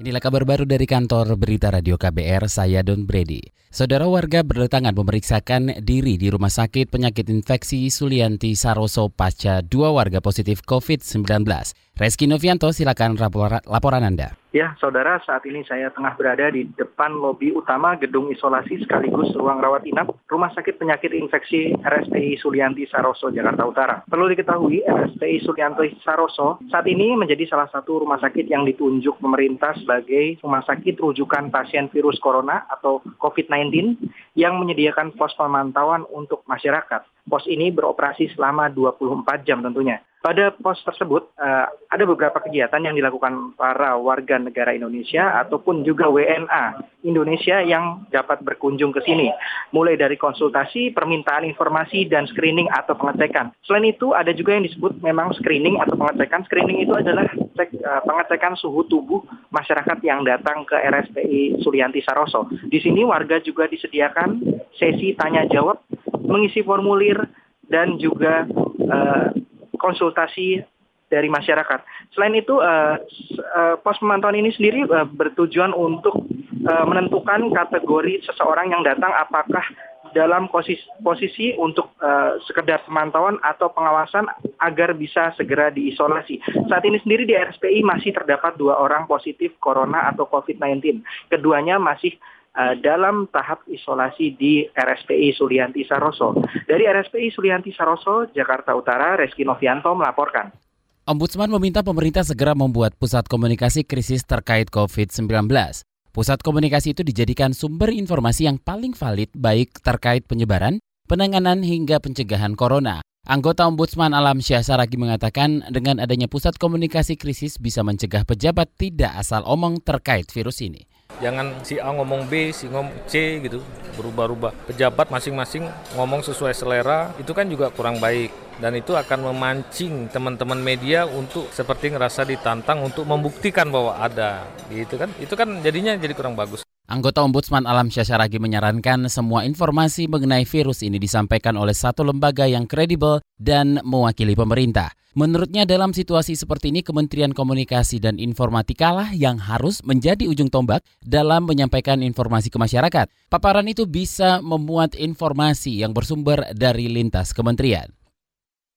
Inilah kabar baru dari kantor berita Radio KBR, saya Don Brady. Saudara warga berdatangan memeriksakan diri di Rumah Sakit Penyakit Infeksi Sulianti Saroso pasca dua warga positif COVID-19. Reski Novianto, silakan lapor, laporan Anda. Ya, saudara, saat ini saya tengah berada di depan lobi utama gedung isolasi sekaligus ruang rawat inap Rumah Sakit Penyakit Infeksi RSPI Sulianti Saroso, Jakarta Utara. Perlu diketahui, RSPI Sulianti Saroso saat ini menjadi salah satu rumah sakit yang ditunjuk pemerintah sebagai rumah sakit rujukan pasien virus corona atau COVID-19 yang menyediakan pos pemantauan untuk masyarakat. Pos ini beroperasi selama 24 jam tentunya. Pada pos tersebut uh, ada beberapa kegiatan yang dilakukan para warga negara Indonesia ataupun juga WNA Indonesia yang dapat berkunjung ke sini. Mulai dari konsultasi, permintaan informasi, dan screening atau pengecekan. Selain itu ada juga yang disebut memang screening atau pengecekan. Screening itu adalah cek, uh, pengecekan suhu tubuh masyarakat yang datang ke RSPI Sulianti Saroso. Di sini warga juga disediakan sesi tanya jawab, mengisi formulir, dan juga uh, konsultasi dari masyarakat. Selain itu, uh, uh, pos pemantauan ini sendiri uh, bertujuan untuk uh, menentukan kategori seseorang yang datang apakah dalam posisi, posisi untuk uh, sekedar pemantauan atau pengawasan agar bisa segera diisolasi. Saat ini sendiri di RSPI masih terdapat dua orang positif corona atau COVID-19. Keduanya masih uh, dalam tahap isolasi di RSPI Sulianti Saroso. Dari RSPI Sulianti Saroso, Jakarta Utara, Reski Novianto melaporkan. Ombudsman meminta pemerintah segera membuat pusat komunikasi krisis terkait COVID-19. Pusat komunikasi itu dijadikan sumber informasi yang paling valid baik terkait penyebaran, penanganan hingga pencegahan corona. Anggota Ombudsman Alam Syah Saragi mengatakan dengan adanya pusat komunikasi krisis bisa mencegah pejabat tidak asal omong terkait virus ini. Jangan si A ngomong B, si ngomong C gitu, berubah-ubah. Pejabat masing-masing ngomong sesuai selera, itu kan juga kurang baik. Dan itu akan memancing teman-teman media untuk seperti ngerasa ditantang untuk membuktikan bahwa ada. Gitu kan, itu kan jadinya jadi kurang bagus. Anggota Ombudsman Alam Syasyaragi menyarankan semua informasi mengenai virus ini disampaikan oleh satu lembaga yang kredibel dan mewakili pemerintah. Menurutnya dalam situasi seperti ini Kementerian Komunikasi dan Informatika lah yang harus menjadi ujung tombak dalam menyampaikan informasi ke masyarakat. Paparan itu bisa memuat informasi yang bersumber dari lintas kementerian.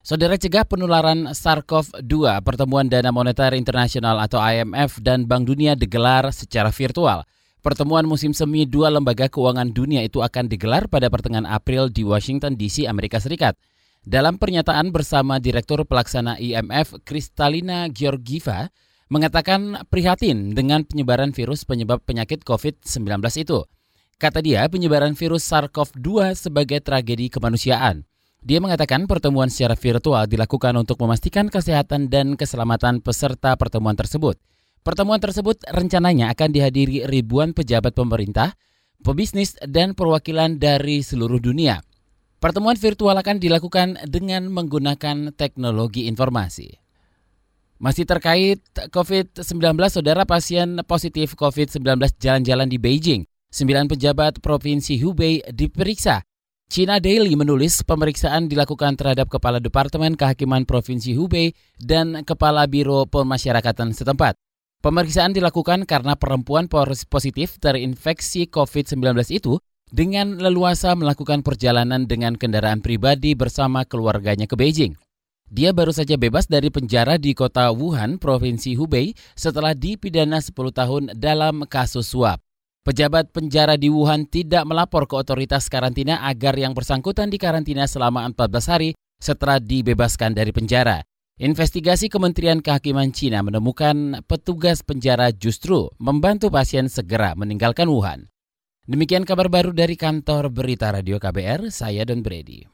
Saudara cegah penularan SARS-CoV-2, pertemuan Dana Moneter Internasional atau IMF dan Bank Dunia digelar secara virtual. Pertemuan musim semi dua lembaga keuangan dunia itu akan digelar pada pertengahan April di Washington DC, Amerika Serikat. Dalam pernyataan bersama Direktur Pelaksana IMF Kristalina Georgieva mengatakan prihatin dengan penyebaran virus penyebab penyakit COVID-19 itu. Kata dia, penyebaran virus SARS-CoV-2 sebagai tragedi kemanusiaan. Dia mengatakan pertemuan secara virtual dilakukan untuk memastikan kesehatan dan keselamatan peserta pertemuan tersebut. Pertemuan tersebut rencananya akan dihadiri ribuan pejabat pemerintah, pebisnis, dan perwakilan dari seluruh dunia. Pertemuan virtual akan dilakukan dengan menggunakan teknologi informasi. Masih terkait COVID-19, saudara pasien positif COVID-19 jalan-jalan di Beijing. Sembilan pejabat Provinsi Hubei diperiksa. China Daily menulis pemeriksaan dilakukan terhadap Kepala Departemen Kehakiman Provinsi Hubei dan Kepala Biro Pemasyarakatan setempat. Pemeriksaan dilakukan karena perempuan positif terinfeksi COVID-19 itu dengan leluasa melakukan perjalanan dengan kendaraan pribadi bersama keluarganya ke Beijing. Dia baru saja bebas dari penjara di kota Wuhan, Provinsi Hubei, setelah dipidana 10 tahun dalam kasus suap. Pejabat penjara di Wuhan tidak melapor ke otoritas karantina agar yang bersangkutan dikarantina selama 14 hari setelah dibebaskan dari penjara. Investigasi Kementerian Kehakiman Cina menemukan petugas penjara justru membantu pasien segera meninggalkan Wuhan. Demikian kabar baru dari kantor Berita Radio KBR, saya Don Brady.